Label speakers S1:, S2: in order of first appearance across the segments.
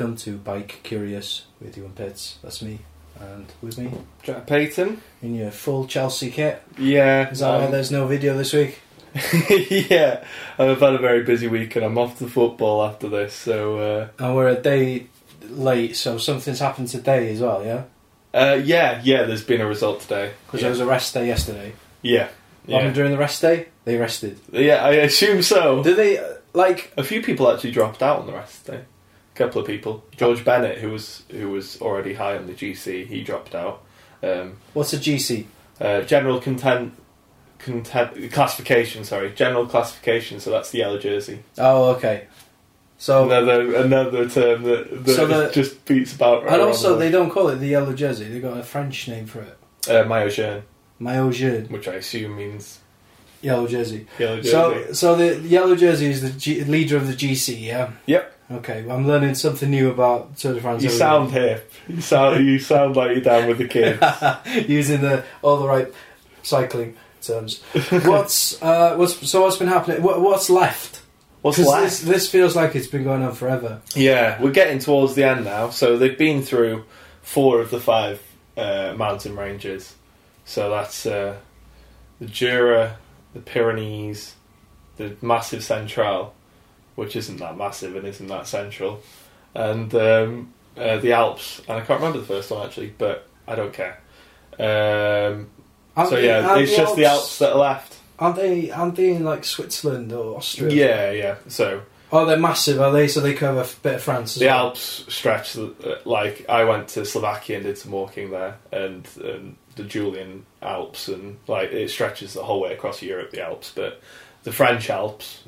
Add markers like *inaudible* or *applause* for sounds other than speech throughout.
S1: Welcome to Bike Curious with you and Pits. That's me. And with me,
S2: Jack Payton.
S1: in your full Chelsea kit.
S2: Yeah.
S1: Is that why
S2: um,
S1: there's no video this week? *laughs*
S2: yeah. I've had a very busy week and I'm off to football after this, so uh,
S1: And we're a day late, so something's happened today as well, yeah?
S2: uh, yeah, yeah, there's been a result today.
S1: Because
S2: yeah.
S1: there was a rest day yesterday.
S2: yeah.
S1: What happened
S2: Yeah.
S1: during the rest day? They rested.
S2: yeah, I assume so.
S1: Did they, uh, like,
S2: A few people actually dropped out on the rest day. Couple of people. George Bennett, who was who was already high on the GC, he dropped out. Um,
S1: what's a GC?
S2: uh, general content, content classification. Sorry, general classification. So that's the yellow jersey.
S1: Oh, okay. So,
S2: another another term that, that
S1: So the-
S2: just beats about.
S1: and also they don't call it the yellow jersey, they've got a French name for it.
S2: uh, maillot jaune,
S1: Maillot jaune,
S2: which I assume means
S1: yellow jersey.
S2: yellow jersey.
S1: So, so the yellow jersey is the G- leader of the GC, yeah?
S2: Yep.
S1: Okay, well, I'm learning something new about Tour de France.
S2: you sound hip. You sound you sound like you're down with the kids. *laughs*
S1: using the all the right cycling terms. *laughs* What's uh, what's so what's been happening? What, what's left?
S2: What's left?
S1: This, this feels like it's been going on forever.
S2: Yeah, we're getting towards the end now. So they've been through four of the five uh, mountain ranges. So that's uh, the Jura, the Pyrenees, the Massif Central, which isn't that massive and isn't that central, and um, uh, the Alps. And I can't remember the first one actually, but I don't care. Um, so
S1: they-
S2: yeah, it's just the Alps that are left.
S1: Aren't they? Aren't they in like Switzerland or Austria?
S2: Yeah, yeah. So
S1: Oh, they're massive, are they? So they cover a bit of France. As
S2: The
S1: well.
S2: Alps stretch, uh, like I went to Slovakia and did some walking there, and, and the Julian Alps, and like it stretches the whole way across Europe. The Alps, but the French Alps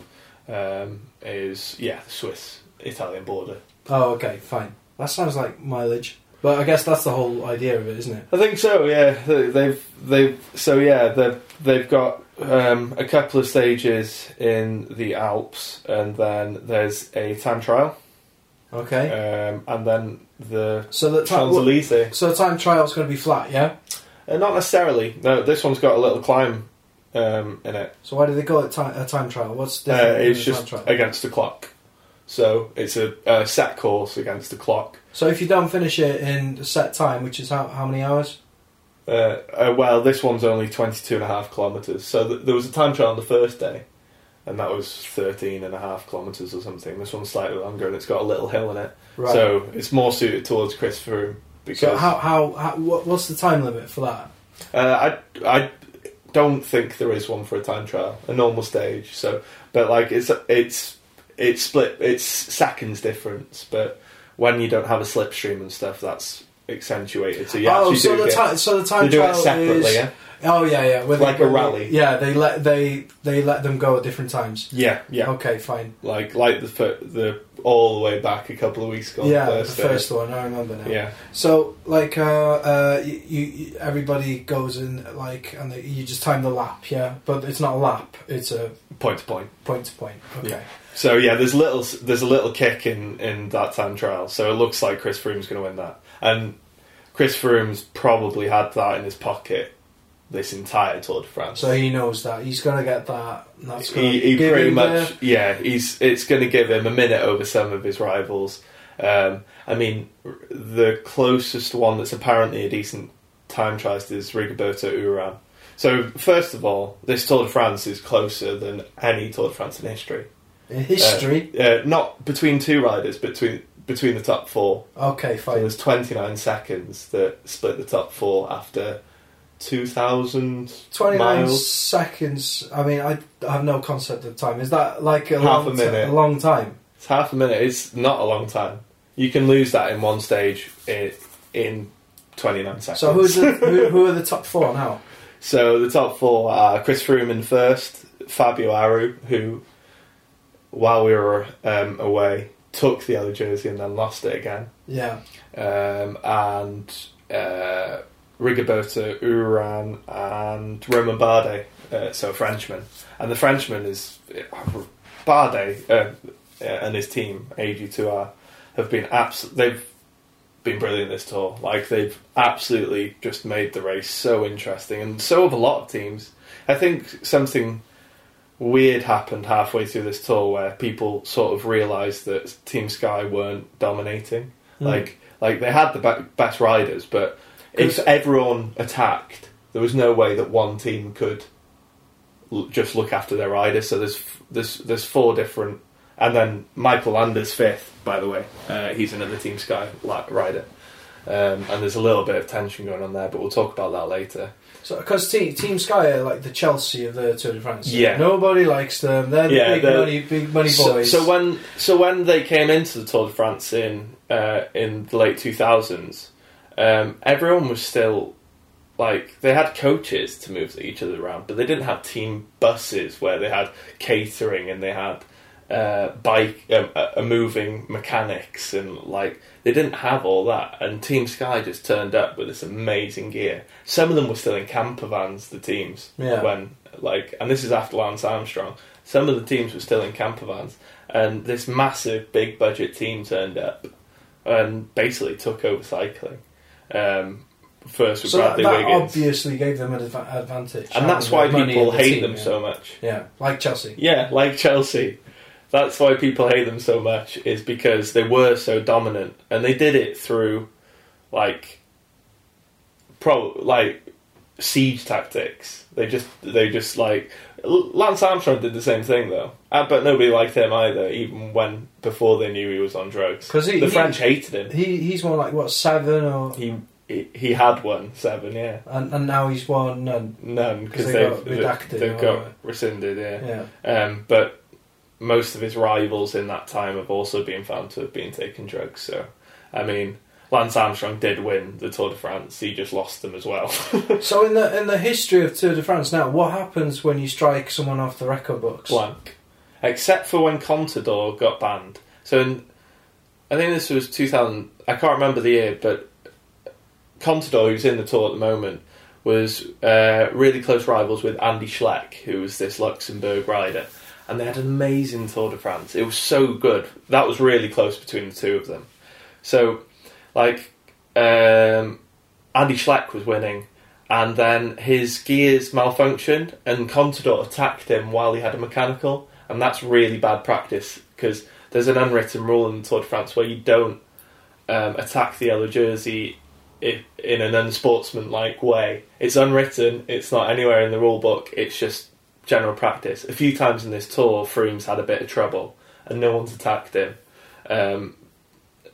S2: um, is yeah, the Swiss Italian border.
S1: Oh, okay, fine. That sounds like mileage, but I guess that's the whole idea of it, isn't it?
S2: I think so. Yeah, They- they've they've so yeah they've they've got um, a couple of stages in the Alps, and then there's a time trial,
S1: Okay.
S2: um, and then the
S1: so the time,
S2: Champs Elysees.
S1: so the time trial's going to be flat, yeah.
S2: Uh, not necessarily. No, this one's got a little climb um, in it.
S1: So why do they call it time, a time trial? What's
S2: Uh, it's just
S1: time trial?
S2: against the clock. So it's a, a set course against the clock.
S1: So if you don't finish it in a set time, which is how, how many hours?
S2: Uh, uh, well, this one's only 22 and a half kilometres. So th- there was a time trial on the first day, and that was 13 and a half kilometres or something. This one's slightly longer, and it's got a little hill in it.
S1: Right.
S2: So it's more suited towards Chris Froome. Because
S1: so how, how, how what, what's the time limit for that?
S2: Uh, I I don't think there is one for a time trial, a normal stage. So, but like it's it's it's split, it's seconds difference. But when you don't have a slipstream and stuff, that's accentuated. So you
S1: oh, so
S2: do
S1: the so the
S2: they
S1: time
S2: do it separately.
S1: is
S2: Yeah,
S1: oh yeah yeah with
S2: Like a rally.
S1: Yeah, they let they they let them go at different times.
S2: yeah, yeah.
S1: Okay, fine.
S2: Like like the the all the way back a couple of weeks ago.
S1: yeah,
S2: the
S1: the
S2: first day.
S1: first one I remember now.
S2: Yeah,
S1: So like uh, uh, you, you everybody goes in like and they, you just time the lap, yeah. But it's not a lap; it's a
S2: point to point.
S1: point to point. Okay.
S2: Yeah. So yeah, there's little there's a little kick in in that time trial. So it looks like Chris Froome's going to win that, and Chris Froome's probably had that in his pocket this entire Tour de France.
S1: So he knows that he's gonna get that. That's gonna
S2: he, he pretty much yeah he's it's going to give him a minute over some of his rivals. Um, I mean, the closest one that's apparently a decent time trialist is Rigoberto Uran. So first of all, this Tour de France is closer than any Tour de France in history.
S1: in history.
S2: Uh, not between two riders, but between between the top four.
S1: okay,
S2: So
S1: fine.
S2: there's 29 seconds that split the top four after 2,000
S1: Twenty nine
S2: miles.
S1: seconds. I mean, I have no concept of time. Is that like a
S2: Half
S1: long
S2: a minute.
S1: a long time?
S2: It's half a minute. It's not a long time. You can lose that in one stage in, in 29 seconds.
S1: So who's the, who, who are the top four now? *laughs*
S2: So the top four are Chris Froome in first, Fabio Aru, who, while we were um, away, took the yellow jersey and then lost it again.
S1: Yeah.
S2: um, and uh, Rigoberto Uran and Romain Bardet, uh, so a Frenchman. And the Frenchman is Bardet uh, and his team, AG2R, have been abs- they've been brilliant this tour. Like they've absolutely just made the race so interesting, and so have a lot of teams. I think something weird happened halfway through this tour where people sort of realised that Team Sky weren't dominating.
S1: Mm.
S2: Like, like they had the be- best riders, but if everyone attacked, there was no way that one team could l- just look after their riders. So there's f- there's there's four different, and then Michael Landa's fifth, by the way. Uh, he's another Team Sky rider, um, and there's a little bit of tension going on there, but we'll talk about that later.
S1: So, because team, team Sky are like the Chelsea of the Tour de France.
S2: Yeah.
S1: Nobody likes them. They're the
S2: Yeah,
S1: big
S2: they're-
S1: money, big money
S2: So,
S1: boys.
S2: so when so when they came into the Tour de France in uh, in the late two thousands, um, everyone was still like they had coaches to move each other around, but they didn't have team buses where they had catering and they had uh, bike um, a, a moving mechanics and like they didn't have all that. And Team Sky just turned up with this amazing gear. Some of them were still in camper vans. The teams
S1: Yeah.
S2: when like, and this is after Lance Armstrong. Some of the teams were still in camper vans, and this massive, big budget team turned up and basically took over cycling. Um, first with
S1: so that,
S2: Bradley
S1: that
S2: Wiggins,
S1: obviously gave them an adva- advantage.
S2: and that's why people
S1: in the
S2: hate
S1: team,
S2: them
S1: yeah.
S2: so much.
S1: Yeah, like Chelsea.
S2: Yeah, like Chelsea. That's why people hate them so much is because they were so dominant and they did it through like pro like siege tactics. They just they just like Lance Armstrong did the same thing though, uh, but nobody liked him either. Even when before they knew he was on drugs
S1: because
S2: the
S1: he-
S2: French hated him.
S1: He he's won like what seven or
S2: He, he he had one seven, yeah,
S1: and, and now he's won none.
S2: None because
S1: they
S2: they've
S1: got redacted
S2: they've got rescinded, yeah.
S1: Yeah,
S2: Um, but most of his rivals in that time have also been found to have been taking drugs. So, I mean, Lance Armstrong did win the Tour de France. He just lost them as well. *laughs*
S1: So in the in the history of Tour de France now, what happens when you strike someone off the record books?
S2: Blank, except for when Contador got banned. So, in, I think this was 2000. I can't remember the year, but Contador, who's in the tour at the moment, was uh, really close rivals with Andy Schleck, who was this Luxembourg rider. And they had an amazing Tour de France. It was so good. That was really close between the two of them. So, like, um, Andy Schleck was winning, and then his gears malfunctioned, and Contador attacked him while he had a mechanical, and that's really bad practice because there's an unwritten rule in the Tour de France where you don't um, attack the yellow jersey in an unsportsmanlike way. It's unwritten. It's not anywhere in the rule book. It's just general practice. A few times in this tour, Froome's had a bit of trouble, and no one's attacked him. Um,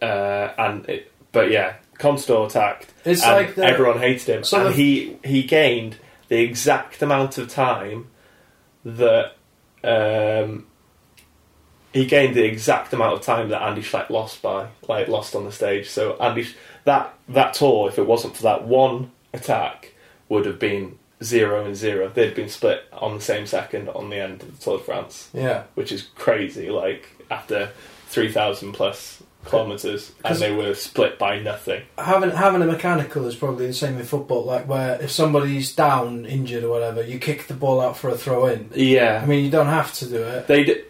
S2: uh, and it, but yeah, Contador attacked.
S1: It's
S2: and
S1: like the-
S2: everyone hated him,
S1: So
S2: and
S1: the-
S2: he he gained the exact amount of time that um, he gained the exact amount of time that Andy Schleck lost by, like lost on the stage. So Andy that that tour, if it wasn't for that one attack, would have been zero and zero. They'd been split on the same second on the end of the Tour de France,
S1: Yeah,
S2: which is crazy. Like after three thousand plus kilometers, and they were split by nothing.
S1: having having a mechanical is probably the same in football. Like where if somebody's down, injured or whatever, you kick the ball out for a throw in.
S2: Yeah,
S1: I mean, you don't have to do it.
S2: They d-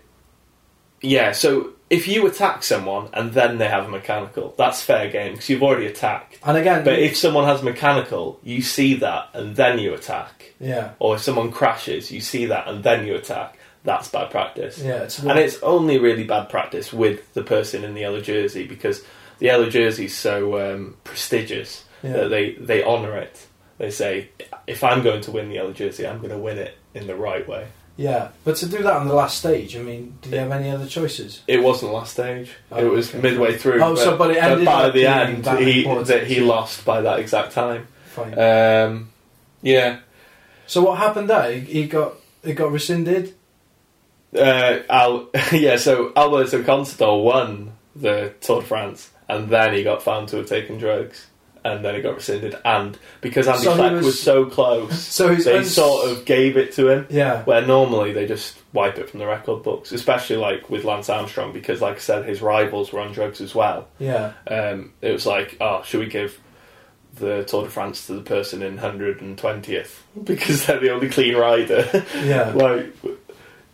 S2: yeah, so if you attack someone and then they have mechanical, that's fair game because you've already attacked.
S1: And again,
S2: But if someone has mechanical, you see that and then you attack.
S1: yeah,
S2: Or if someone crashes, you see that and then you attack. That's bad practice.
S1: yeah, it's
S2: And it's only really bad practice with the person in the yellow jersey because the yellow jersey is so um, prestigious
S1: yeah.
S2: that they, they honour it. They say, if I'm going to win the yellow jersey, I'm going to win it in the right way.
S1: Yeah. But to do that on the last stage, I mean, did you have any other choices?
S2: It wasn't the last stage.
S1: Oh,
S2: it was
S1: okay.
S2: midway through.
S1: Oh, so- but it ended
S2: by
S1: up
S2: the end,
S1: that
S2: he that he lost by that exact time.
S1: Fine.
S2: Um, yeah,
S1: so what happened there? He, he got it got rescinded.
S2: uh, Al, *laughs* yeah. So Alberto Contador won the Tour de France, and then he got found to have taken drugs, and then it got rescinded. And because Andy
S1: So
S2: Schleck
S1: was-
S2: was... so close,
S1: So
S2: they
S1: uns-
S2: sort of gave it to him.
S1: Yeah,
S2: Where normally they just wipe it from the record books, especially like with Lance Armstrong, because like I said, his rivals were on drugs as well.
S1: yeah,
S2: um, it was like, oh, should we give the Tour de France to the person in 120th *laughs* because they're the only clean rider?
S1: yeah. *laughs*
S2: like,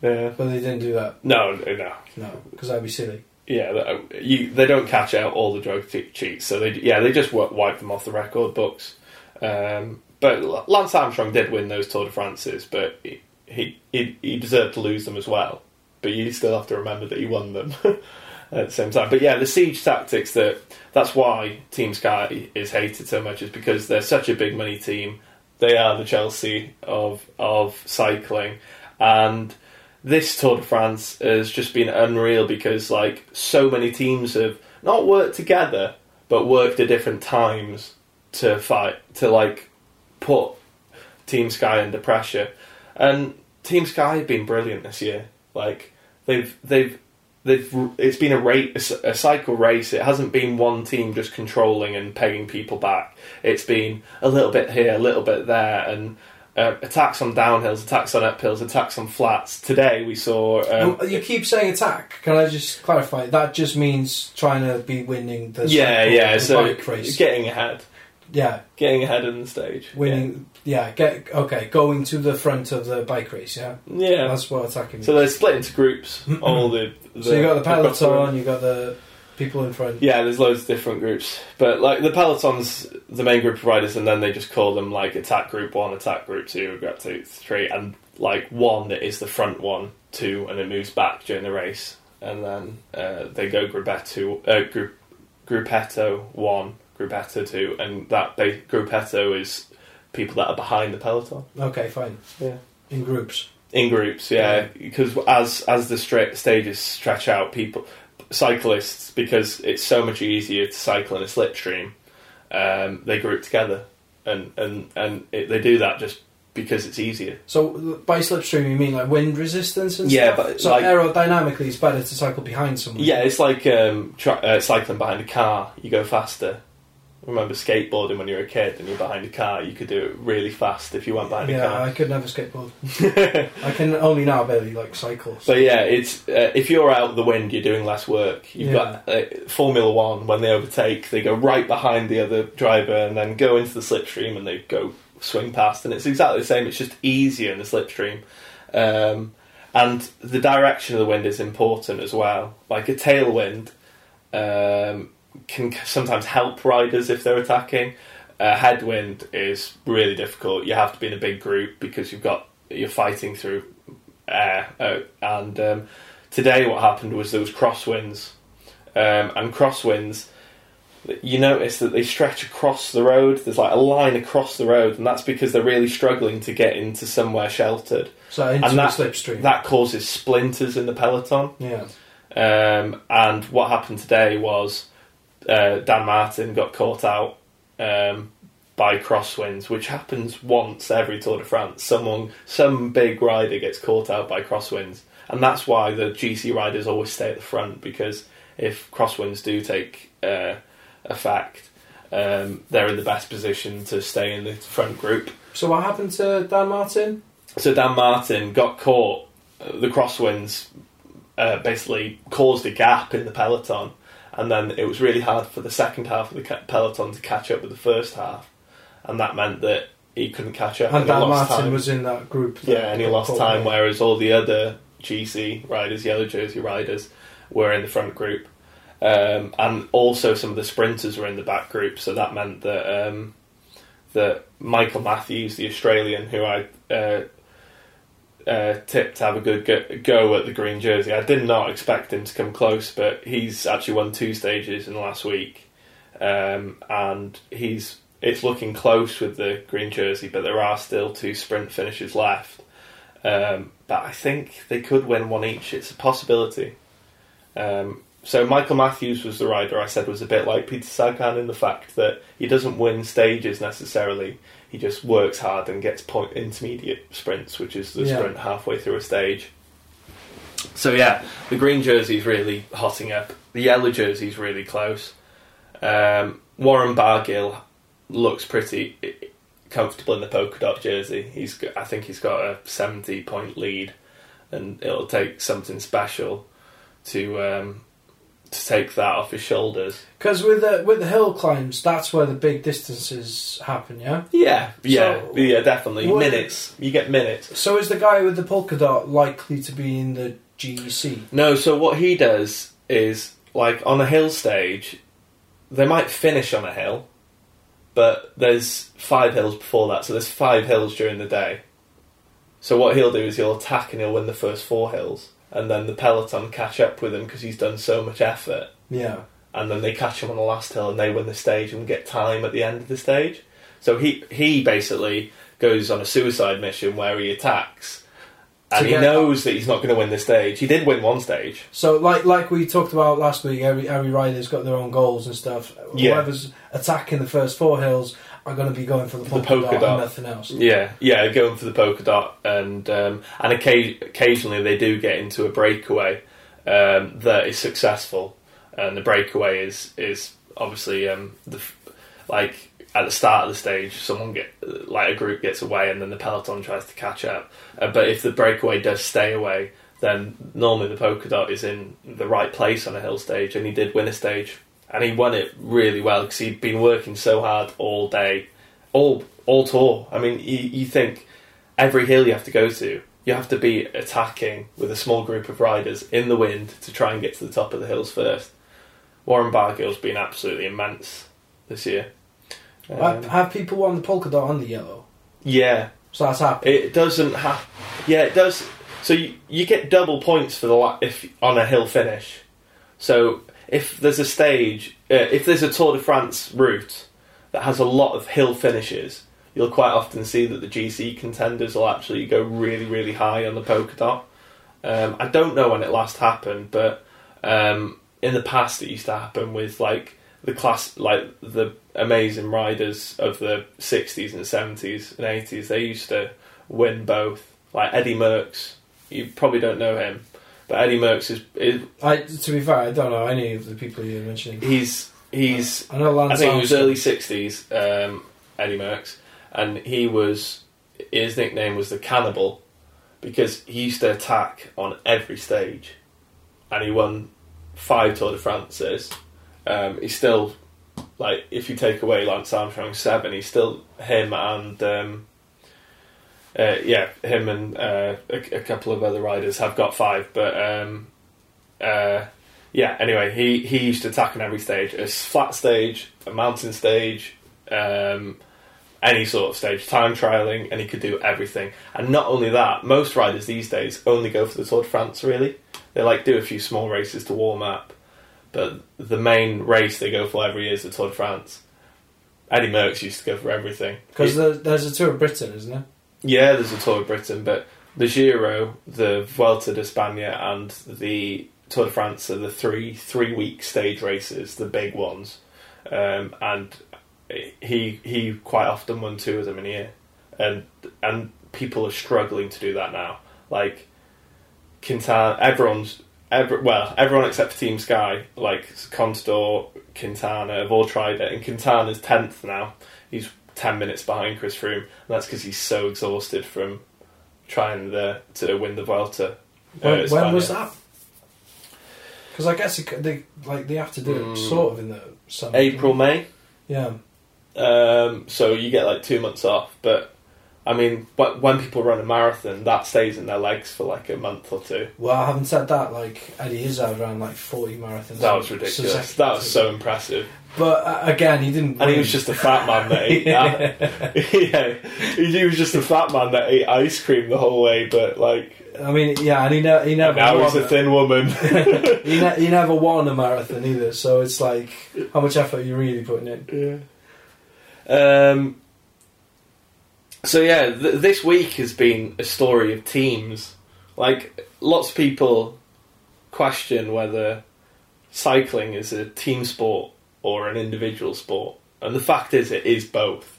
S2: yeah,
S1: But they didn't do that.
S2: no, no,
S1: No, because that'd be silly.
S2: Yeah, you, they don't catch out all the drug che- cheats, so they, yeah, they just wi- wipe them off the record books. Um, but Lance Armstrong did win those Tour de France's, but he, he, he he deserved to lose them as well. But you still have to remember that he won them *laughs* at the same time. But yeah, the siege tactics that that's why Team Sky is hated so much is because they're such a big money team. They are the Chelsea of of cycling, and this Tour de France has just been unreal because like so many teams have not worked together but worked at different times to fight to like put Team Sky under pressure. And Team Sky have been brilliant this year. Like they've they've they've it's been a race a cycle race. It hasn't been one team just controlling and pegging people back. It's been a little bit here, a little bit there, and uh, attacks on downhills, attacks on uphills, attacks on flats. Today we saw. Um,
S1: you keep saying attack. Can I just clarify? That just means trying to be winning the
S2: yeah, yeah.
S1: the
S2: So
S1: bike race.
S2: getting ahead,
S1: yeah,
S2: getting ahead in the stage,
S1: winning. Yeah. get okay. Going to the front of the bike race. Yeah,
S2: Yeah. yeah.
S1: that's what attacking.
S2: So
S1: means.
S2: they're split into groups. *clears throat* All the, the
S1: so you got the peloton. You got the people in front.
S2: Yeah, there's loads of different groups, but like the peloton's the main group of riders, and then they just call them like attack group one, attack group two, group two, three, and like one that is the front one, two, and it moves back during the race, and then uh, they go gruppetto, uh, group, gruppetto one, gruppetto two, and that ba- gruppetto is people that are behind the peloton
S1: Okay, fine.
S2: Yeah.
S1: In groups.
S2: in groups. Yeah, because as as the stra- stages stretch out, people cyclists because it's so much easier to cycle in a slipstream. Um, they group together, and and and it, they do that just because it's easier.
S1: So by slipstream, you mean like wind resistance and
S2: Yeah,
S1: stuff?
S2: but
S1: so
S2: like-
S1: aerodynamically, it's better to cycle behind someone.
S2: Yeah, it's like um, tri- uh, cycling behind a car. You go faster. Remember skateboarding when you were a kid and you're behind a car? You could do it really fast if you went behind a car.
S1: yeah.
S2: a
S1: I could never skateboard. *laughs* I can only now barely like cycle. so-
S2: But yeah, it's uh, if you're out of the wind, you're doing less work. You've
S1: Yeah.
S2: got uh, Formula One when they overtake, they go right behind the other driver and then go into the slipstream and they go swing past, and it's exactly the same. It's just easier in the slipstream, um, and the direction of the wind is important as well. Like a tailwind um, can sometimes help riders if they're attacking. A headwind is really difficult. You have to be in a big group because you've got you're fighting through air. Uh, and um, today, what happened was there was crosswinds, um, and crosswinds. You notice that they stretch across the road. There's like a line across the road, and that's because they're really struggling to get into somewhere sheltered.
S1: So into
S2: And that-
S1: the slipstream.
S2: That causes splinters in the peloton.
S1: yeah.
S2: Um, and what happened today was uh, Dan Martin got caught out um, by crosswinds, which happens once every Tour de France. Someone, some big rider gets caught out by crosswinds, and that's why the GC riders always stay at the front because if crosswinds do take uh, effect, um, they're in the best position to stay in the front group.
S1: So what happened to Dan Martin?
S2: So Dan Martin got caught. uh, The crosswinds uh, basically caused a gap in the peloton, and then it was really hard for the second half of the peloton to catch up with the first half, and that meant that he couldn't catch up.
S1: And
S2: he
S1: Dan Martin
S2: time.
S1: was in that group. that
S2: yeah, and he lost time.
S1: in.
S2: Whereas all the other GC riders, yellow jersey riders, were in the front group, um, and also some of the sprinters were in the back group. So that meant that um, that Michael Matthews, the Australian, who I uh, uh, tipped to have a good go, go at the green jersey, I did not expect him to come close, but he's actually won two stages in the last week, um, and he's it's looking close with the green jersey, but there are still two sprint finishes left. Um, but I think they could win one each. It's a possibility. Um, so Michael Matthews was the rider I said was a bit like Peter Sagan in the fact that he doesn't win stages necessarily. He just works hard and gets point intermediate sprints, which is the
S1: Yeah.
S2: sprint halfway through a stage. So yeah, the green jersey's really hotting up. The yellow jersey's really close. Um, Warren Barguil looks pretty comfortable in the polka dot jersey. He's, got, I think he's got a seventy point lead, and it'll take something special to um, to take that off his shoulders.
S1: Because with the with the hill climbs, that's where the big distances happen. Yeah.
S2: Yeah, yeah,
S1: So-
S2: yeah, definitely.
S1: What-
S2: minutes. You get minutes.
S1: So is the guy with the polka dot likely to be in the GC?
S2: No, so what he does is like on a hill stage, they might finish on a hill, but there's five hills before that, so there's five hills during the day. So what he'll do is he'll attack and he'll win the first four hills, and then the peloton catch up with him because he's done so much effort,
S1: Yeah.
S2: and then they catch him on the last hill and they win the stage and get time at the end of the stage. So he he basically goes on a suicide mission where he attacks, and he
S1: get-
S2: knows that he's not going to win the stage. He did win one stage.
S1: So like like we talked about last week, every every rider's got their own goals and stuff.
S2: Yeah.
S1: Whoever's attacking the first four hills are going to be going for the
S2: The
S1: polka,
S2: polka
S1: dot,
S2: dot.
S1: and nothing else.
S2: Yeah, yeah, going for the polka dot, and um, and occa- occasionally they do get into a breakaway um, that is successful, and the breakaway is is obviously um, the f- like at the start of the stage, someone get like a group gets away, and then the peloton tries to catch up. Uh, but if the breakaway does stay away, then normally the polka dot is in the right place on a hill stage, and he did win a stage, and he won it really well because he'd been working so hard all day, all all tour. I mean, you, you think every hill you have to go to, you have to be attacking with a small group of riders in the wind to try and get to the top of the hills first. Warren Barguil's been absolutely immense this year. Um,
S1: Have, have people won the polka dot and the yellow?
S2: yeah,
S1: So that's happened.
S2: it doesn't have. Yeah, it does. So you, you get double points for the la- if on a hill finish. So if there's a stage, uh, if there's a Tour de France route that has a lot of hill finishes, you'll quite often see that the GC contenders will actually go really, really high on the polka dot. Um, I don't know when it last happened, but um, in the past it used to happen with like the class, like the amazing riders of the 60s and 70s and 80s. They used to win both. Like Eddie Merckx, you probably don't know him, but Eddie Merckx is, is
S1: I, to be fair, I don't know any of the people you're mentioning.
S2: he's he's
S1: I know Lance
S2: I think he was
S1: Armstrong.
S2: early sixties, um, Eddie Merckx, and he was his nickname was the Cannibal because he used to attack on every stage, and he won five Tour de France's. Um, he's still like if you take away Lance Armstrong seven, he's still him and um, uh, yeah, him and uh, a, a couple of other riders have got five, but um, uh, yeah. Anyway, he he used to attack on every stage: a flat stage, a mountain stage, um, any sort of stage, time trialing, and he could do everything. And not only that, most riders these days only go for the Tour de France. Really, they like do a few small races to warm up, but the main race they go for every year is the Tour de France. Eddie Merckx used to go for everything
S1: Because there's a tour of Britain, isn't there?
S2: Yeah, there's a Tour of Britain, but the Giro, the Vuelta de España, and the Tour de France are the three three week stage races, the big ones. Um, and he he quite often won two of them in a year, and and people are struggling to do that now. Like Quintana, everyone's every, well, everyone except Team Sky, like Contador, Quintana, have all tried it, and Quintana's tenth now. He's ten minutes behind Chris Froome, and that's because he's so exhausted from trying the to win the Vuelta. uh,
S1: When, when was that? Because I guess it, they like they have to do it
S2: Mm.
S1: sort of in the summer.
S2: April, May.
S1: Yeah.
S2: Um, so you get like two months off, but I mean, wh- when people run a marathon, that stays in their legs for like a month or two.
S1: Well, having said that, like Eddie Izzard ran like forty marathons.
S2: That was ridiculous. That was so impressive.
S1: But uh, again, he didn't.
S2: And he was just a fat man that *laughs* ate. *laughs* yeah, he he was just a fat man that ate ice cream the whole way. But like
S1: I mean, yeah, and he, ne- he never.
S2: now he's a thin woman. *laughs*
S1: he, ne- he never won a marathon either. So it's like, how much effort are you really putting in?
S2: Yeah. Um. So yeah, th- this week has been a story of teams. Like lots of people question whether cycling is a team sport or an individual sport, and the fact is, it is both,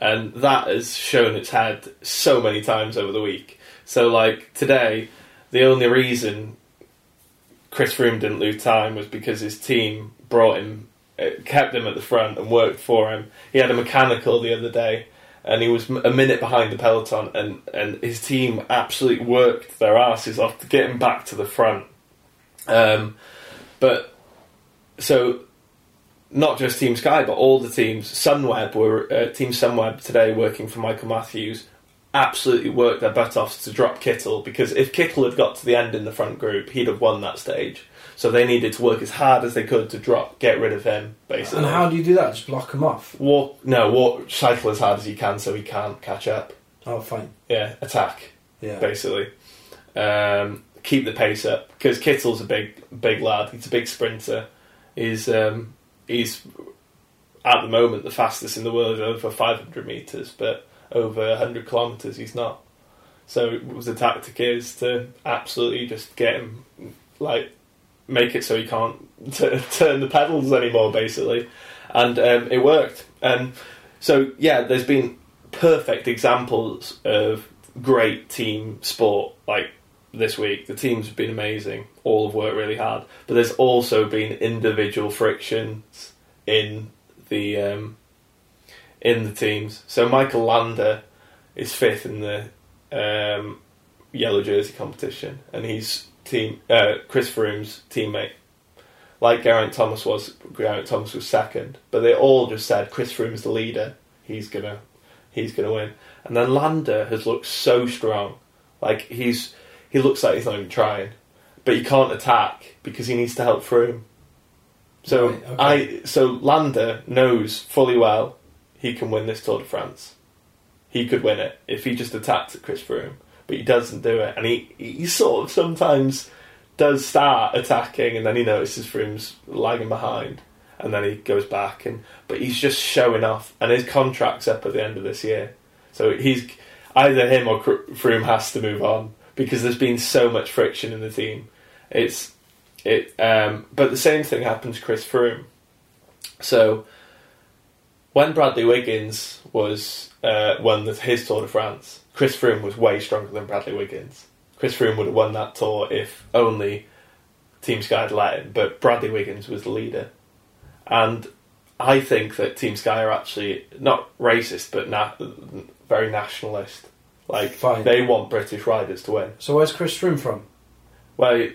S2: and that has shown its head so many times over the week. So like today, the only reason Chris Froome didn't lose time was because his team brought him, uh, kept him at the front and worked for him. He had a mechanical the other day, and he was a minute behind the peloton, and, and his team absolutely worked their asses off to get him back to the front. Um, but so not just Team Sky, but all the teams. Sunweb were uh, Team Sunweb today working for Michael Matthews. Absolutely worked their butt off to drop Kittel because if Kittel had got to the end in the front group, he'd have won that stage. So they needed to work as hard as they could to drop, get rid of him, basically.
S1: And how do you do that? Just block him off?
S2: walk? No, walk, cycle as hard as you can so he can't catch up.
S1: Oh, fine.
S2: Yeah, attack.
S1: Yeah.
S2: basically. Um, keep the pace up because Kittel's a big, big lad. He's a big sprinter. He's um, he's at the moment the fastest in the world over 500 meters, but over 100 kilometers he's not. So the tactic is to absolutely just get him like make it so he can't *laughs* t- turn the pedals anymore, basically, and um, it worked. And so yeah, there's been perfect examples of great team sport like this week. The teams have been amazing. All have worked really hard, but there's also been individual frictions in the um, in the teams. So Michael Landa is fifth in the um, yellow jersey competition, and he's team uh, Chris Froome's teammate. Like Geraint Thomas was, Geraint Thomas was second, but they all just said Chris Froome's the leader. He's gonna, he's gonna win. And then Landa has looked so strong, like he's he looks like he's not even trying, but he can't attack because he needs to help Froome. So
S1: Right, okay.
S2: I so Landa knows fully well he can win this Tour de France. He could win it if he just attacked at Chris Froome, but he doesn't do it, and he he sort of sometimes does start attacking, and then he notices Froome's lagging behind, and then he goes back, and but he's just showing off, and his contract's up at the end of this year, so he's either him or Froome has to move on because there's been so much friction in the team. It's it, um, but the same thing happened to Chris Froome. So when Bradley Wiggins was uh, won the, his Tour de France, Chris Froome was way stronger than Bradley Wiggins. Chris Froome would have won that tour if only Team Sky had let him, but Bradley Wiggins was the leader. And I think that Team Sky are actually not racist, but na- very nationalist. Like
S1: Fine.
S2: they want British riders to win.
S1: So where's Chris Froome from?
S2: Well, he,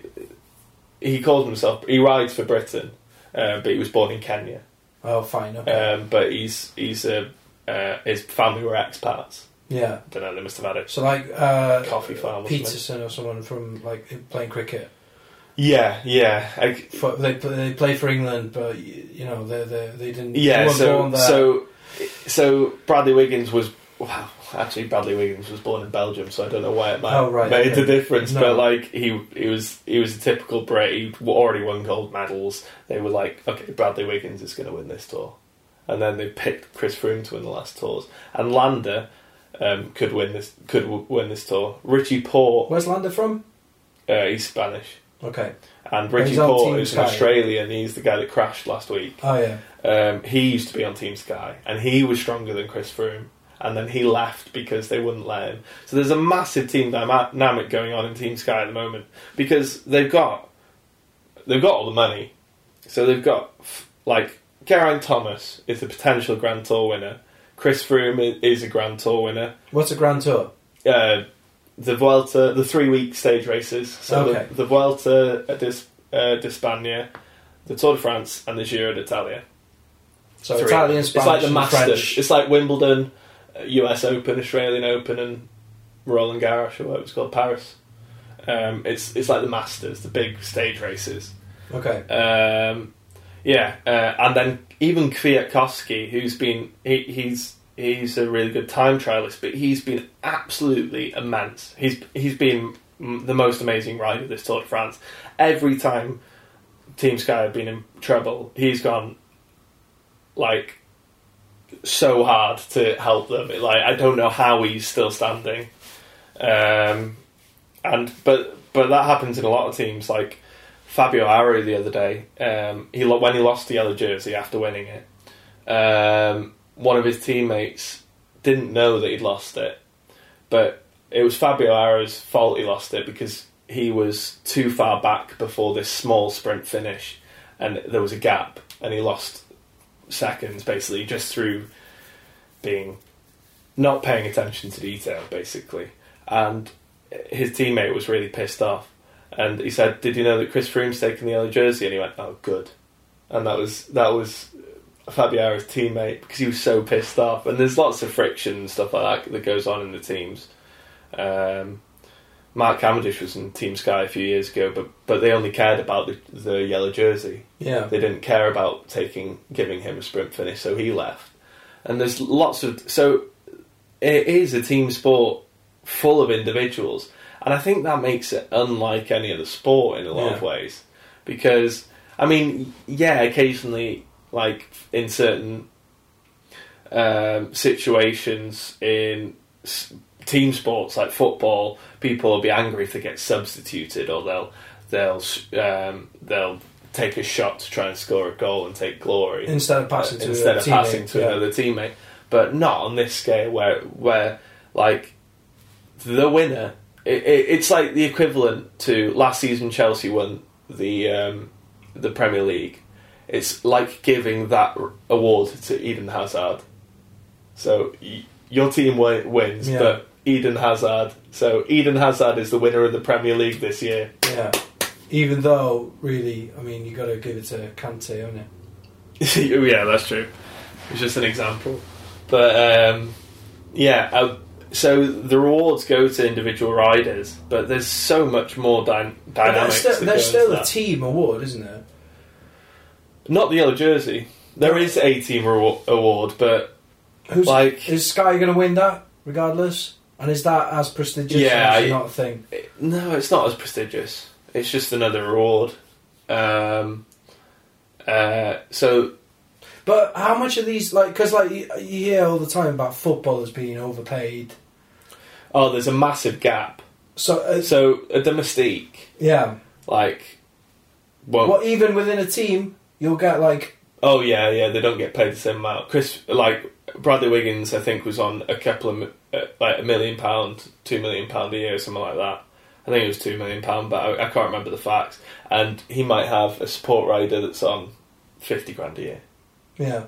S2: he calls himself. He rides for Britain, uh, but he was born in Kenya.
S1: Oh, fine. Okay.
S2: Um, but he's he's a uh, his family were expats.
S1: Yeah.
S2: Don't know. They must have had a
S1: So like uh,
S2: coffee farm. Or something.
S1: Pietersen or someone from like playing cricket.
S2: Yeah, yeah, I,
S1: For, they they play for England, but you know they they, they didn't. they
S2: yeah.
S1: weren't
S2: So
S1: born there.
S2: so so Bradley Wiggins was. Wow, actually, Bradley Wiggins was born in Belgium, so I don't know why it might
S1: Oh, right,
S2: made
S1: okay.
S2: the difference.
S1: No.
S2: But like he he was he was a typical Brit. He already won gold medals. They were like, okay, Bradley Wiggins is going to win this tour, and then they picked Chris Froome to win the last tours, and Landa um, could win this could w- win this tour. Richie Porte,
S1: where's Landa from?
S2: uh, he's Spanish,
S1: Okay.
S2: and
S1: he's
S2: Richie
S1: on
S2: Porte
S1: Team
S2: is an
S1: Sky.
S2: Australian. He's the guy that crashed last week.
S1: Oh yeah.
S2: Um, he used to be on Team Sky, and he was stronger than Chris Froome. And then he left because they wouldn't let him. So there's a massive team dynamic going on in Team Sky at the moment because they've got they've got all the money. So they've got f- like Geraint Thomas is a potential Grand Tour winner. Chris Froome is a Grand Tour winner.
S1: What's a Grand Tour?
S2: Uh, the Vuelta, the three week stage races. So
S1: Okay.
S2: the, the Vuelta uh, dis, uh, the Tour de France, and the Giro d'Italia.
S1: So
S2: Three.
S1: Italian,
S2: It's like the Masters. It's like Wimbledon, uh, US Open, Australian Open, and Roland Garros, or what it was called, Paris. Um, it's it's like the Masters, the big stage races.
S1: Okay.
S2: Um, yeah, uh, and then even Kwiatkowski, who's been he, he's he's a really good time trialist, but he's been absolutely immense. He's he's been the most amazing rider this Tour de France. Every time Team Sky have been in trouble, he's gone like so hard to help them. Like I don't know how he's still standing. Um, and but but that happens in a lot of teams. Like Fabio Aru the other day, um, he when he lost the yellow jersey after winning it, um, one of his teammates didn't know that he'd lost it, but it was Fabio Aru's fault he lost it because he was too far back before this small sprint finish, and there was a gap, and he lost seconds basically just through being not paying attention to detail basically, and his teammate was really pissed off. And he said, "Did you know that Chris Froome's taking the yellow jersey?" And he went, "Oh, good." And that was that was Fabia's teammate because he was so pissed off. And there's lots of friction and stuff like that that goes on in the teams. Um, Mark Cavendish was in Team Sky a few years ago, but but they only cared about the, the yellow jersey.
S1: Yeah.
S2: They didn't care about taking giving him a sprint finish, so he left. And there's lots of so it is a team sport full of individuals, and I think that makes it unlike any other sport in a lot of ways. Because I mean, yeah, occasionally, like in certain um, situations in s- team sports like football, people will be angry if they get substituted, or they'll they'll um, they'll take a shot to try and score a goal and take glory
S1: Instead of passing
S2: uh,
S1: to
S2: instead of
S1: teammate,
S2: passing to
S1: yeah.
S2: another teammate, but not on this scale where where like the winner. It, it, it's like the equivalent to last season Chelsea won the um, the Premier League. It's like giving that award to Eden Hazard. So y- your team wi- wins,
S1: Yeah.
S2: but Eden Hazard. So Eden Hazard is the winner of the Premier League this year.
S1: Yeah. Even though, really, I mean, you got to give it to Kante, haven't you? *laughs*
S2: yeah, that's true. It's just an example, but um, yeah. Uh, so the rewards go to individual riders, but there's so much more dy- dynamics.
S1: there's still, there's still a
S2: that.
S1: team award, isn't there?
S2: Not the yellow jersey. There is a team award, but
S1: Who's
S2: like
S1: is Sky going to win that regardless? And is that as prestigious?
S2: Yeah, I-
S1: not a thing.
S2: no, it's not as prestigious. It's just another reward. Um, uh, so
S1: But how much of these, like, because like you, you hear all the time about footballers being overpaid.
S2: oh, there's a massive gap.
S1: So, uh,
S2: So at the Mystique,
S1: yeah.
S2: like, well,
S1: Well, even within a team, you'll get like
S2: Oh yeah, yeah, they don't get paid the same amount. Chris, like Bradley Wiggins, I think was on a couple of mi- uh, like a million pound, two million pound a year, something like that. I think it was two million pound, but I, I can't remember the facts. And he might have a support rider that's on fifty grand a year.
S1: Yeah.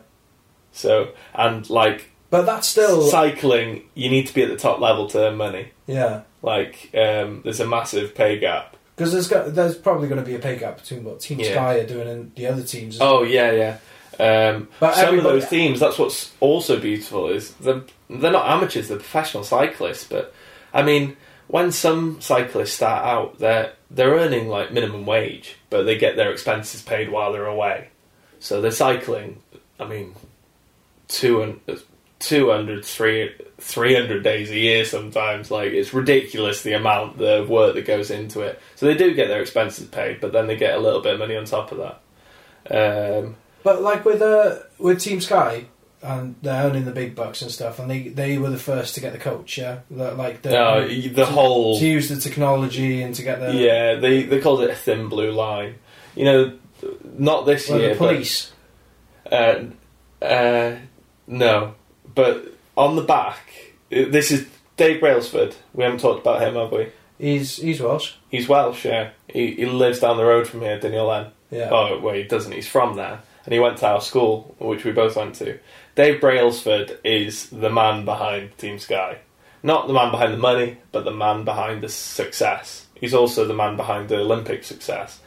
S2: So and like
S1: But that's still
S2: cycling, you need to be at the top level to earn money.
S1: yeah.
S2: Like um, there's a massive pay gap.
S1: Because there's got, there's probably going to be a pay gap between what Team
S2: Yeah.
S1: Sky are doing and the other teams.
S2: Oh yeah, yeah. Um,
S1: But
S2: some of
S1: everybody-
S2: those teams, that's what's also beautiful is they're, they're not amateurs; they're professional cyclists. But I mean, when some cyclists start out, they're they're earning like minimum wage, but they get their expenses paid while they're away. So they're cycling. I mean, 200, 200 300 300 days a year sometimes. Like it's ridiculous the amount of work that goes into it. So they do get their expenses paid, but then they get a little bit of money on top of that. Um,
S1: But like with uh, with Team Sky, and they're owning the big bucks and stuff, and they they were the first to get the coach. Yeah, The- like the
S2: no, the whole
S1: to use the technology and to get the
S2: yeah, they they called it a thin blue line. You know, not this
S1: well,
S2: year,
S1: the police.
S2: but uh, uh, no, but on the back, uh, this is Dave Brailsford. We haven't talked about him, have we?
S1: He's he's Welsh.
S2: He's Welsh, yeah. He, he lives down the road from here, Deiniolen.
S1: Yeah.
S2: Oh, well, he doesn't. He's from there. And he went to our school, which we both went to. Dave Brailsford is the man behind Team Sky. Not the man behind the money, but the man behind the success. He's also the man behind the Olympic success.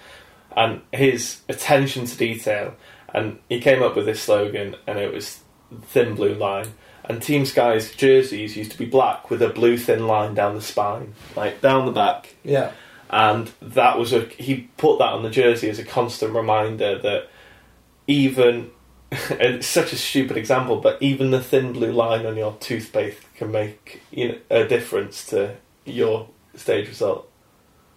S2: And his attention to detail. And he came up with this slogan, and it was Thin Blue Line. And Team Sky's jerseys used to be black with a blue thin line down the spine, like down the back
S1: Yeah.
S2: and that was a he put that on the jersey as a constant reminder that even *laughs* it's such a stupid example, but even the thin blue line on your toothpaste can make you know, a difference to your stage result.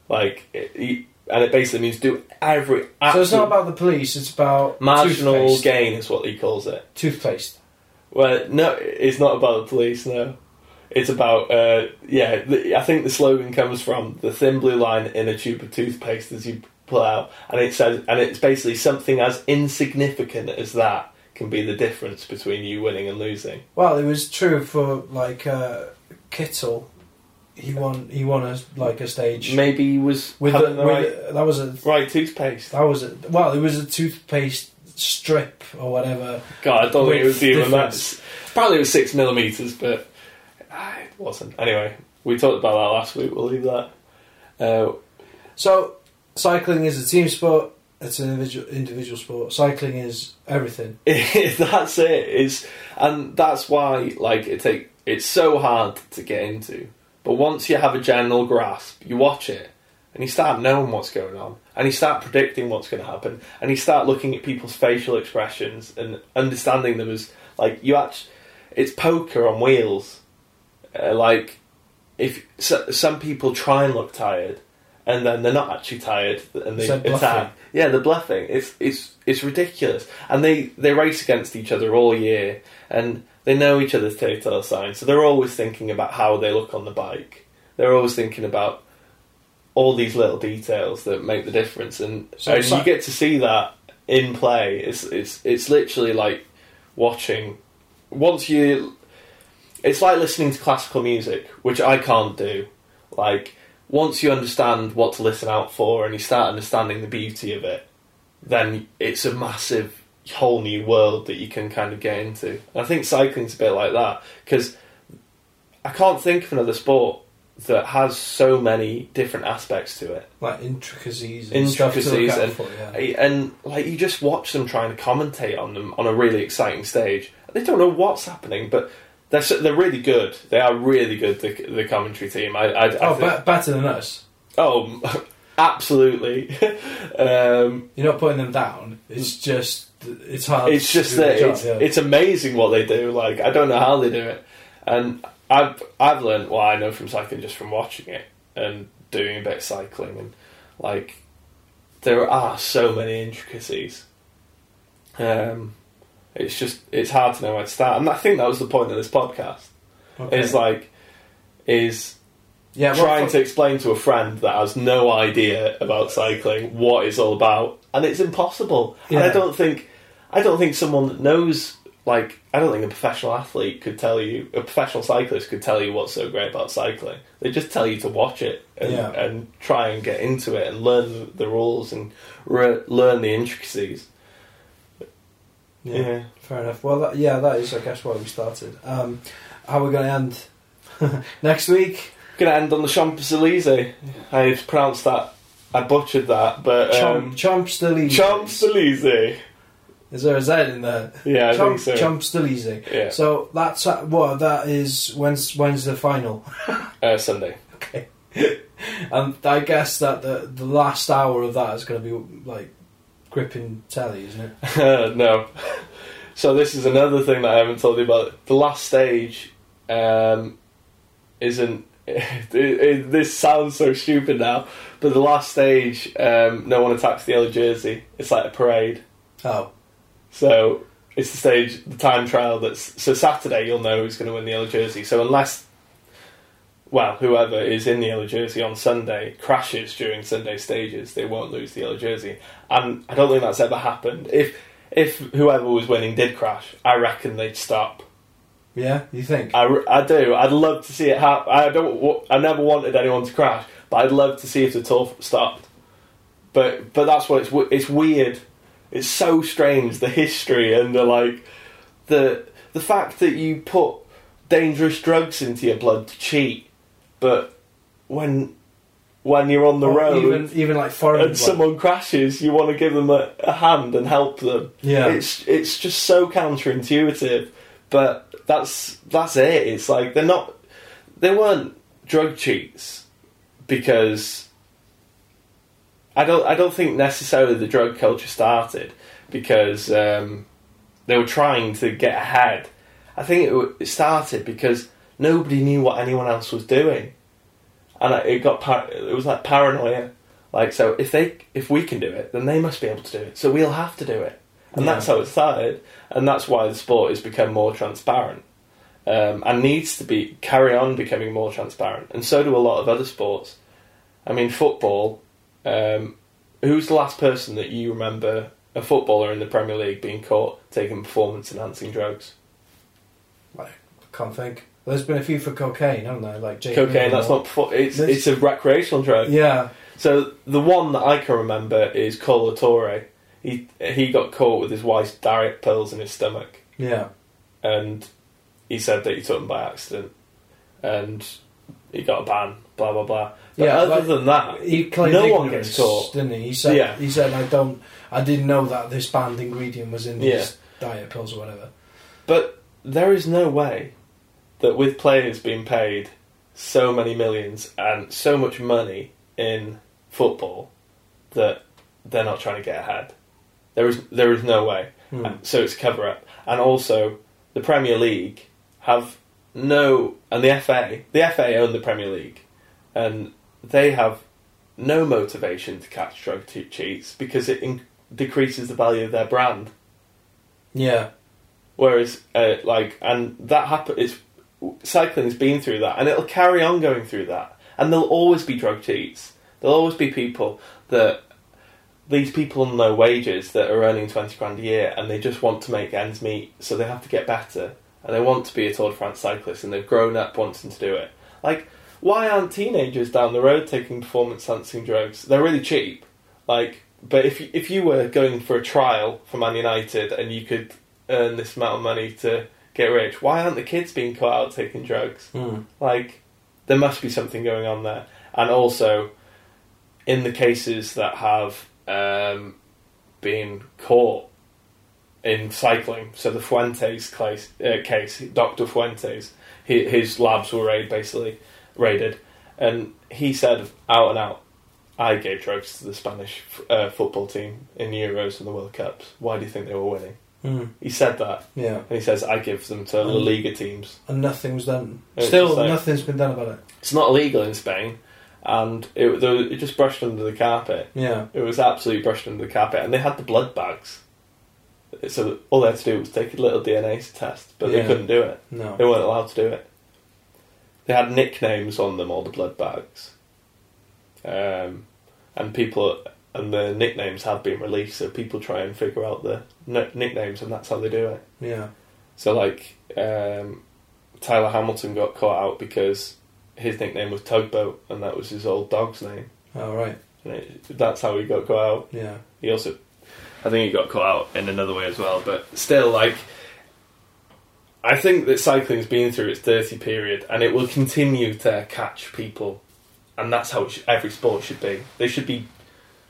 S2: Like, it, and it basically means do every
S1: So it's not about the police. It's about
S2: marginal
S1: toothpaste.
S2: gain is what he calls it.
S1: Toothpaste.
S2: Well, no, it's not about the police. No, it's about uh, yeah. The, I think the slogan comes from the thin blue line in a tube of toothpaste as you pull out, and it says, and it's basically something as insignificant as that can be the difference between you winning and losing.
S1: Well, it was true for like uh, Kittel. He won. He won a like a stage
S2: Maybe he was
S1: with, the,
S2: having the right,
S1: with that was a
S2: right toothpaste.
S1: that was a well. It was a toothpaste strip or whatever.
S2: God, I don't think it was even that.
S1: difference.
S2: Probably it was six millimeters, but ah, it wasn't. Anyway, we talked about that last week. We'll leave that. Uh,
S1: So cycling is a team sport. It's an individual individual sport. Cycling is everything. *laughs*
S2: that's it. It's and that's why like it take it's so hard to get into. But once you have a general grasp, you watch it and you start knowing what's going on and you start predicting what's going to happen and you start looking at people's facial expressions and understanding them as like you actually it's poker on wheels. Uh, like if so, some people try and look tired, and then they're not actually tired, and they
S1: So
S2: attack. Yeah, they're bluffing. It's it's it's ridiculous, and they they race against each other all year, and they know each other's telltale signs, so they're always thinking about how they look on the bike. They're always thinking about all these little details that make the difference, and,
S1: So
S2: and you get to see that in play. It's it's it's literally like watching. Once you, it's like listening to classical music, which I can't do. Like once you understand what to listen out for, and you start understanding the beauty of it, then it's a massive whole new world that you can kind of get into. And I think cycling's a bit like that because I can't think of another sport that has so many different aspects to it.
S1: like intricacies and
S2: Intricacies and-
S1: for, yeah.
S2: And like you just watch them trying to commentate on them on a really exciting stage. They don't know what's happening, but they're so- they're really good. They are really good. The, the commentary team. I, I, I
S1: Oh,
S2: think,
S1: be- better than us.
S2: oh, *laughs* absolutely. *laughs* um,
S1: You're not putting them down. It's just it's hard.
S2: it's
S1: to
S2: just that
S1: job,
S2: it's,
S1: yeah.
S2: it's amazing what they do. Like I don't know how they do it, and I've I've learned what I know from cycling just from watching it and doing a bit of cycling, and like there are so many intricacies. Um, it's just it's hard to know where to start, and I think that was the point of this podcast.
S1: Okay.
S2: Is like is
S1: yeah,
S2: trying to explain to a friend that has no idea about cycling what it's all about, and it's impossible. And I don't think, I don't think someone that knows, like, I don't think a professional athlete could tell you, a professional cyclist could tell you what's so great about cycling. They just tell you to watch it and,
S1: Yeah.
S2: and try and get into it and learn the, rules and re- learn the intricacies.
S1: Yeah, fair enough. Well, that, yeah, that is, I guess, why we started. Um, how are we going to end *laughs* next week?
S2: Gonna end on the Champs Elysees. I've pronounced that. I butchered that, but um,
S1: Chomps Delise.
S2: Champs Elysees.
S1: Is there a Z in there?
S2: Yeah, I
S1: Chomp,
S2: think so.
S1: Chomps Delise.
S2: Yeah,
S1: So that's uh, what that is. When's when's the final? *laughs*
S2: uh, Sunday.
S1: Okay. and *laughs* I guess that the the last hour of that is going to be like gripping telly, isn't it? *laughs*
S2: no. So this is another thing that I haven't told you about. The last stage um, isn't. It, it, this sounds so stupid now, but the last stage, um, no one attacks the yellow jersey. It's like a parade.
S1: Oh,
S2: So it's the stage, the time trial. That's so Saturday. You'll know who's going to win the yellow jersey. So unless, well, whoever is in the yellow jersey on Sunday crashes during Sunday stages, they won't lose the yellow jersey. And I don't think that's ever happened. If if whoever was winning did crash, I reckon they'd stop.
S1: yeah. You think?
S2: I, I do. I'd love to see it happen. I don't. I never wanted anyone to crash, but I'd love to see if the tour stopped. But but that's what it's. It's weird. It's so strange the history and the like, the the fact that you put dangerous drugs into your blood to cheat, but when when you're on the
S1: Or
S2: road
S1: even even like foreign.
S2: and
S1: blood.
S2: someone crashes, you want to give them a, a hand and help them.
S1: yeah.
S2: It's it's just so counterintuitive, but that's that's it. It's like they're not they weren't drug cheats because I don't I don't think necessarily the drug culture started because um, they were trying to get ahead. I think it, it started because nobody knew what anyone else was doing, and it got par- it was like paranoia. Like so, if they if we can do it, then they must be able to do it. So we'll have to do it, and
S1: Yeah.
S2: that's how it started. And that's why the sport has become more transparent um, and needs to be carry on becoming more transparent. And so do a lot of other sports. I mean, football. Um, who's the last person that you remember a footballer in the Premier League being caught taking performance enhancing drugs?
S1: I can't think. There's been a few for cocaine, haven't there? Like Jake
S2: Cocaine. That's not. perfor- It's
S1: There's-
S2: it's a recreational drug.
S1: Yeah.
S2: So the one that I can remember is Kolo Touré. He he got caught with his wife's diet pills in his stomach,
S1: Yeah.
S2: and he said that he took them by accident, and he got a ban. Blah blah blah. But
S1: Yeah,
S2: other
S1: like-
S2: than that,
S1: He claimed
S2: No one gets caught.
S1: didn't he? He said,
S2: Yeah.
S1: he said, I don't, I didn't know that this banned ingredient was in
S2: Yeah.
S1: these diet pills or whatever.
S2: but there is no way that with players being paid so many millions and so much money in football that they're not trying to get ahead. There is there is no way.
S1: Hmm.
S2: So it's cover up. And also, the Premier League have no, and the FA, the FA own the Premier League, and they have no motivation to catch drug te- cheats because it in- decreases the value of their brand.
S1: Yeah.
S2: Whereas, uh, like, and that happen. It's cycling's been through that, and it'll carry on going through that. And there'll always be drug cheats. There'll always be people that these people on low wages that are earning twenty grand a year, and they just want to make ends meet, so they have to get better, and they want to be a Tour de France cyclist, and they've grown up wanting to do it. Like, why aren't teenagers down the road taking performance enhancing drugs? They're really cheap. Like, but if you, if you were going for a trial for Man United and you could earn this amount of money to get rich, why aren't the kids being caught out taking drugs?
S1: Mm.
S2: Like, there must be something going on there. And also, in the cases that have um, been caught in cycling, so the Fuentes case, uh, case Dr. Fuentes, his labs were raided, basically raided, and he said out and out, I gave drugs to the Spanish uh, football team in Euros and the World Cups. Why do you think they were winning?
S1: Mm.
S2: He said that,
S1: Yeah.
S2: and he says I give them to La. Liga teams.
S1: And nothing was done.
S2: It's
S1: Still,
S2: like-
S1: nothing's been done about it.
S2: It's not illegal in Spain, and it, it just brushed under the carpet.
S1: Yeah.
S2: It was absolutely brushed under the carpet, and they had the blood bags. So all they had to do was take a little DNA test, but
S1: Yeah.
S2: they couldn't do it.
S1: No.
S2: They weren't allowed to do it. They had nicknames on them, all the blood bags, um, and people and the nicknames have been released, so people try and figure out the n- nicknames, and that's how they do it.
S1: Yeah.
S2: So like um, Tyler Hamilton got caught out because his nickname was Tugboat, and that was his old dog's name,
S1: All right.
S2: and it, that's how he got caught out.
S1: Yeah.
S2: He also, I think he got caught out in another way as well, but still, like, I think that cycling's been through its dirty period, and it will continue to catch people, and that's how should, every sport should be. They should be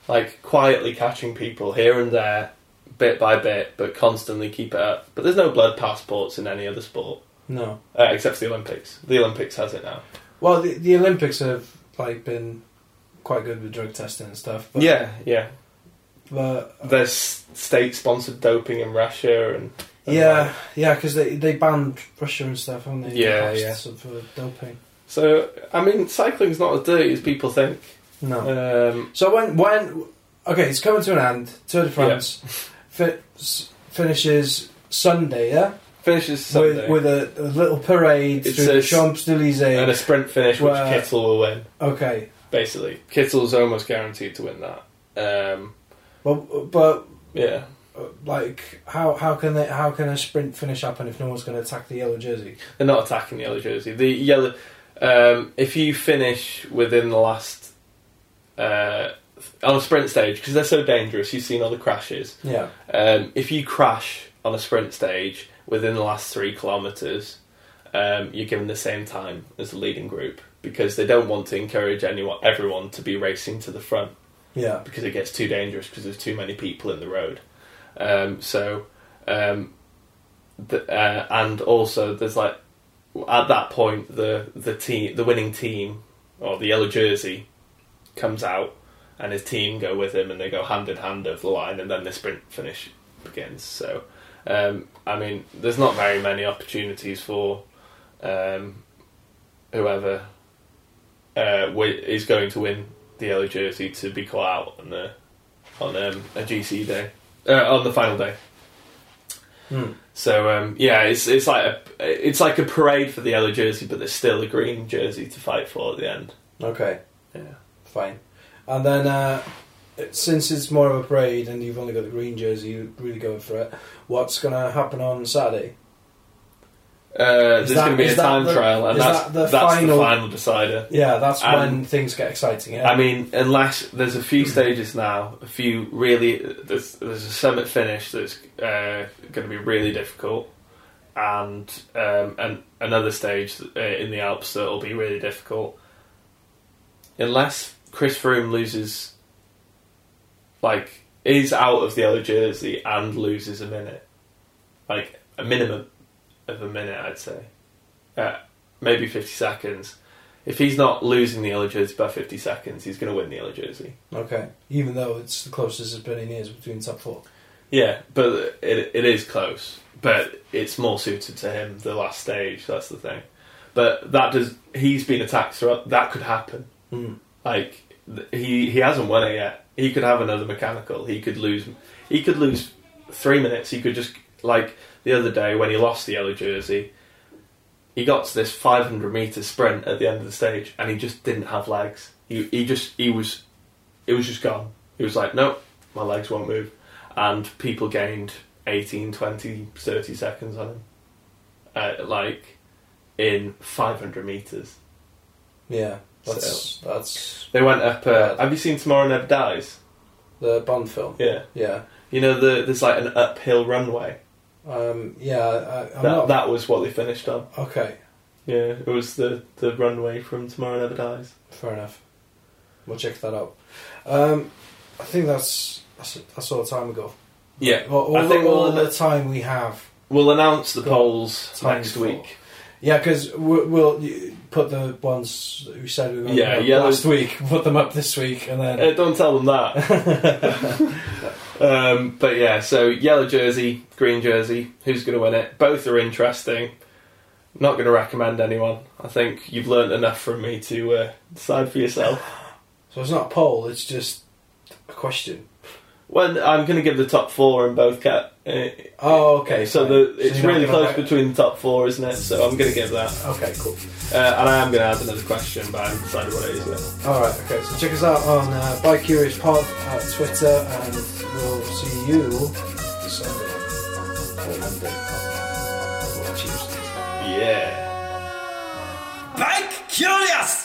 S2: like quietly catching people here and there, bit by bit, but constantly keep it up. But there's no blood passports in any other sport,
S1: No.
S2: uh, except for the Olympics. The Olympics has it now.
S1: Well, the, the Olympics have like been quite good with drug testing and stuff. But,
S2: yeah, yeah.
S1: But
S2: There's state-sponsored doping in Russia, and,
S1: yeah, yeah, because they they banned Russia and stuff, haven't they?
S2: Yeah,
S1: Costs
S2: yeah.
S1: For doping.
S2: So, I mean, cycling's not as dirty as people think.
S1: No.
S2: Um,
S1: So when when okay, it's coming to an end. Tour de France fi- finishes Sunday, yeah,
S2: finishes Sunday
S1: with with a, a little parade
S2: It
S1: through the Champs Elysees.
S2: and a sprint finish, which
S1: Well-
S2: Kittel will win.
S1: Okay,
S2: Basically, Kittel's almost guaranteed to win that. Um,
S1: but but
S2: yeah,
S1: like how how can they how can a sprint finish happen if no one's going to attack the yellow jersey?
S2: they're not attacking the yellow jersey. The yellow, um, if you finish within the last uh, on a sprint stage, because they're so dangerous, you've seen all the crashes.
S1: Yeah,
S2: Um, if you crash on a sprint stage within the last three kilometres, um, you're given the same time as the leading group because they don't want to encourage anyone, everyone, to be racing to the front
S1: yeah,
S2: because it gets too dangerous because there's too many people in the road. Um, so, um, the, uh, and also there's like at that point the the team, the winning team or the yellow jersey comes out and his team go with him and they go hand in hand over the line and then the sprint finish begins. So, um, I mean, there's not very many opportunities for um, whoever uh, is going to win the yellow jersey to be caught out on the on um, a GC day uh, on the final day.
S1: Hmm.
S2: So um, yeah, it's it's like a it's like a parade for the yellow jersey, but there's still a green jersey to fight for at the end.
S1: okay,
S2: Yeah.
S1: fine. And then uh, since it's more of a parade and you've only got the green jersey, you're really going for it. What's going to happen on Saturday?
S2: Uh, there's going to be a time
S1: the-
S2: trial, and that's
S1: that the
S2: that's
S1: final-
S2: the final decider.
S1: Yeah, that's
S2: Um,
S1: when things get exciting. Yeah.
S2: I mean, unless there's a few stages now, a few really there's there's a summit finish that's uh, going to be really difficult, and um, and another stage uh, in the Alps that will be really difficult. Unless Chris Froome loses, like is out of the yellow jersey and loses a minute, like a minimum of a minute, I'd say, uh, maybe fifty seconds. If he's not losing the yellow jersey by 50 seconds, he's going to win the yellow jersey.
S1: okay, even though it's the closest it's been in years between top four.
S2: Yeah, but it, it is close. But it's more suited to him, the last stage, that's the thing. But that does. He's been attacked throughout. That could happen.
S1: Mm.
S2: Like he he hasn't won it yet. He could have another mechanical. He could lose. He could lose three minutes. He could just like the other day when he lost the yellow jersey. He got to this 500 meter sprint at the end of the stage, and he just didn't have legs. He he just he was, it was just gone. He was like, nope, my legs won't move, and people gained 18, 20, 30 seconds on him, uh, like in 500 meters.
S1: Yeah, that's that's
S2: They went up. Uh, have you seen Tomorrow Never Dies?
S1: the Bond film.
S2: Yeah.
S1: Yeah,
S2: You know, the, there's like an uphill runway.
S1: Um, yeah. I, I'm
S2: That,
S1: not
S2: that was what they finished on.
S1: okay.
S2: Yeah, it was the, the runway from Tomorrow Never Dies.
S1: Fair enough. We'll check that out. Um, I think that's that's, that's all the time we got.
S2: Yeah,
S1: Well, all,
S2: I think
S1: the, all
S2: we'll-
S1: the time we have.
S2: We'll announce the polls next
S1: for-
S2: week.
S1: Yeah, because we'll, we'll put the ones that we said we were going
S2: Yeah,
S1: to
S2: yellow-
S1: last week, put them up this week, and then
S2: Uh, don't tell them that. *laughs* *laughs* um, but yeah, so yellow jersey, green jersey. Who's going to win it? Both are interesting. Not going to recommend anyone. I think you've learnt enough from me to uh, decide for yourself.
S1: so it's not a poll; it's just a question.
S2: Well, I'm going to give the top four in both cat. Uh,
S1: Oh, okay.
S2: so the, it's
S1: you're
S2: really close between the top four, isn't it? So I'm going to give that.
S1: Okay, cool.
S2: Uh, and I am going to add another question, but I haven't decided what it is yet.
S1: All right. Okay. So check us out on uh, Bike Curious Pod at Twitter, and we'll see you Sunday or Monday or Tuesday.
S2: Yeah.
S3: Bike Curious!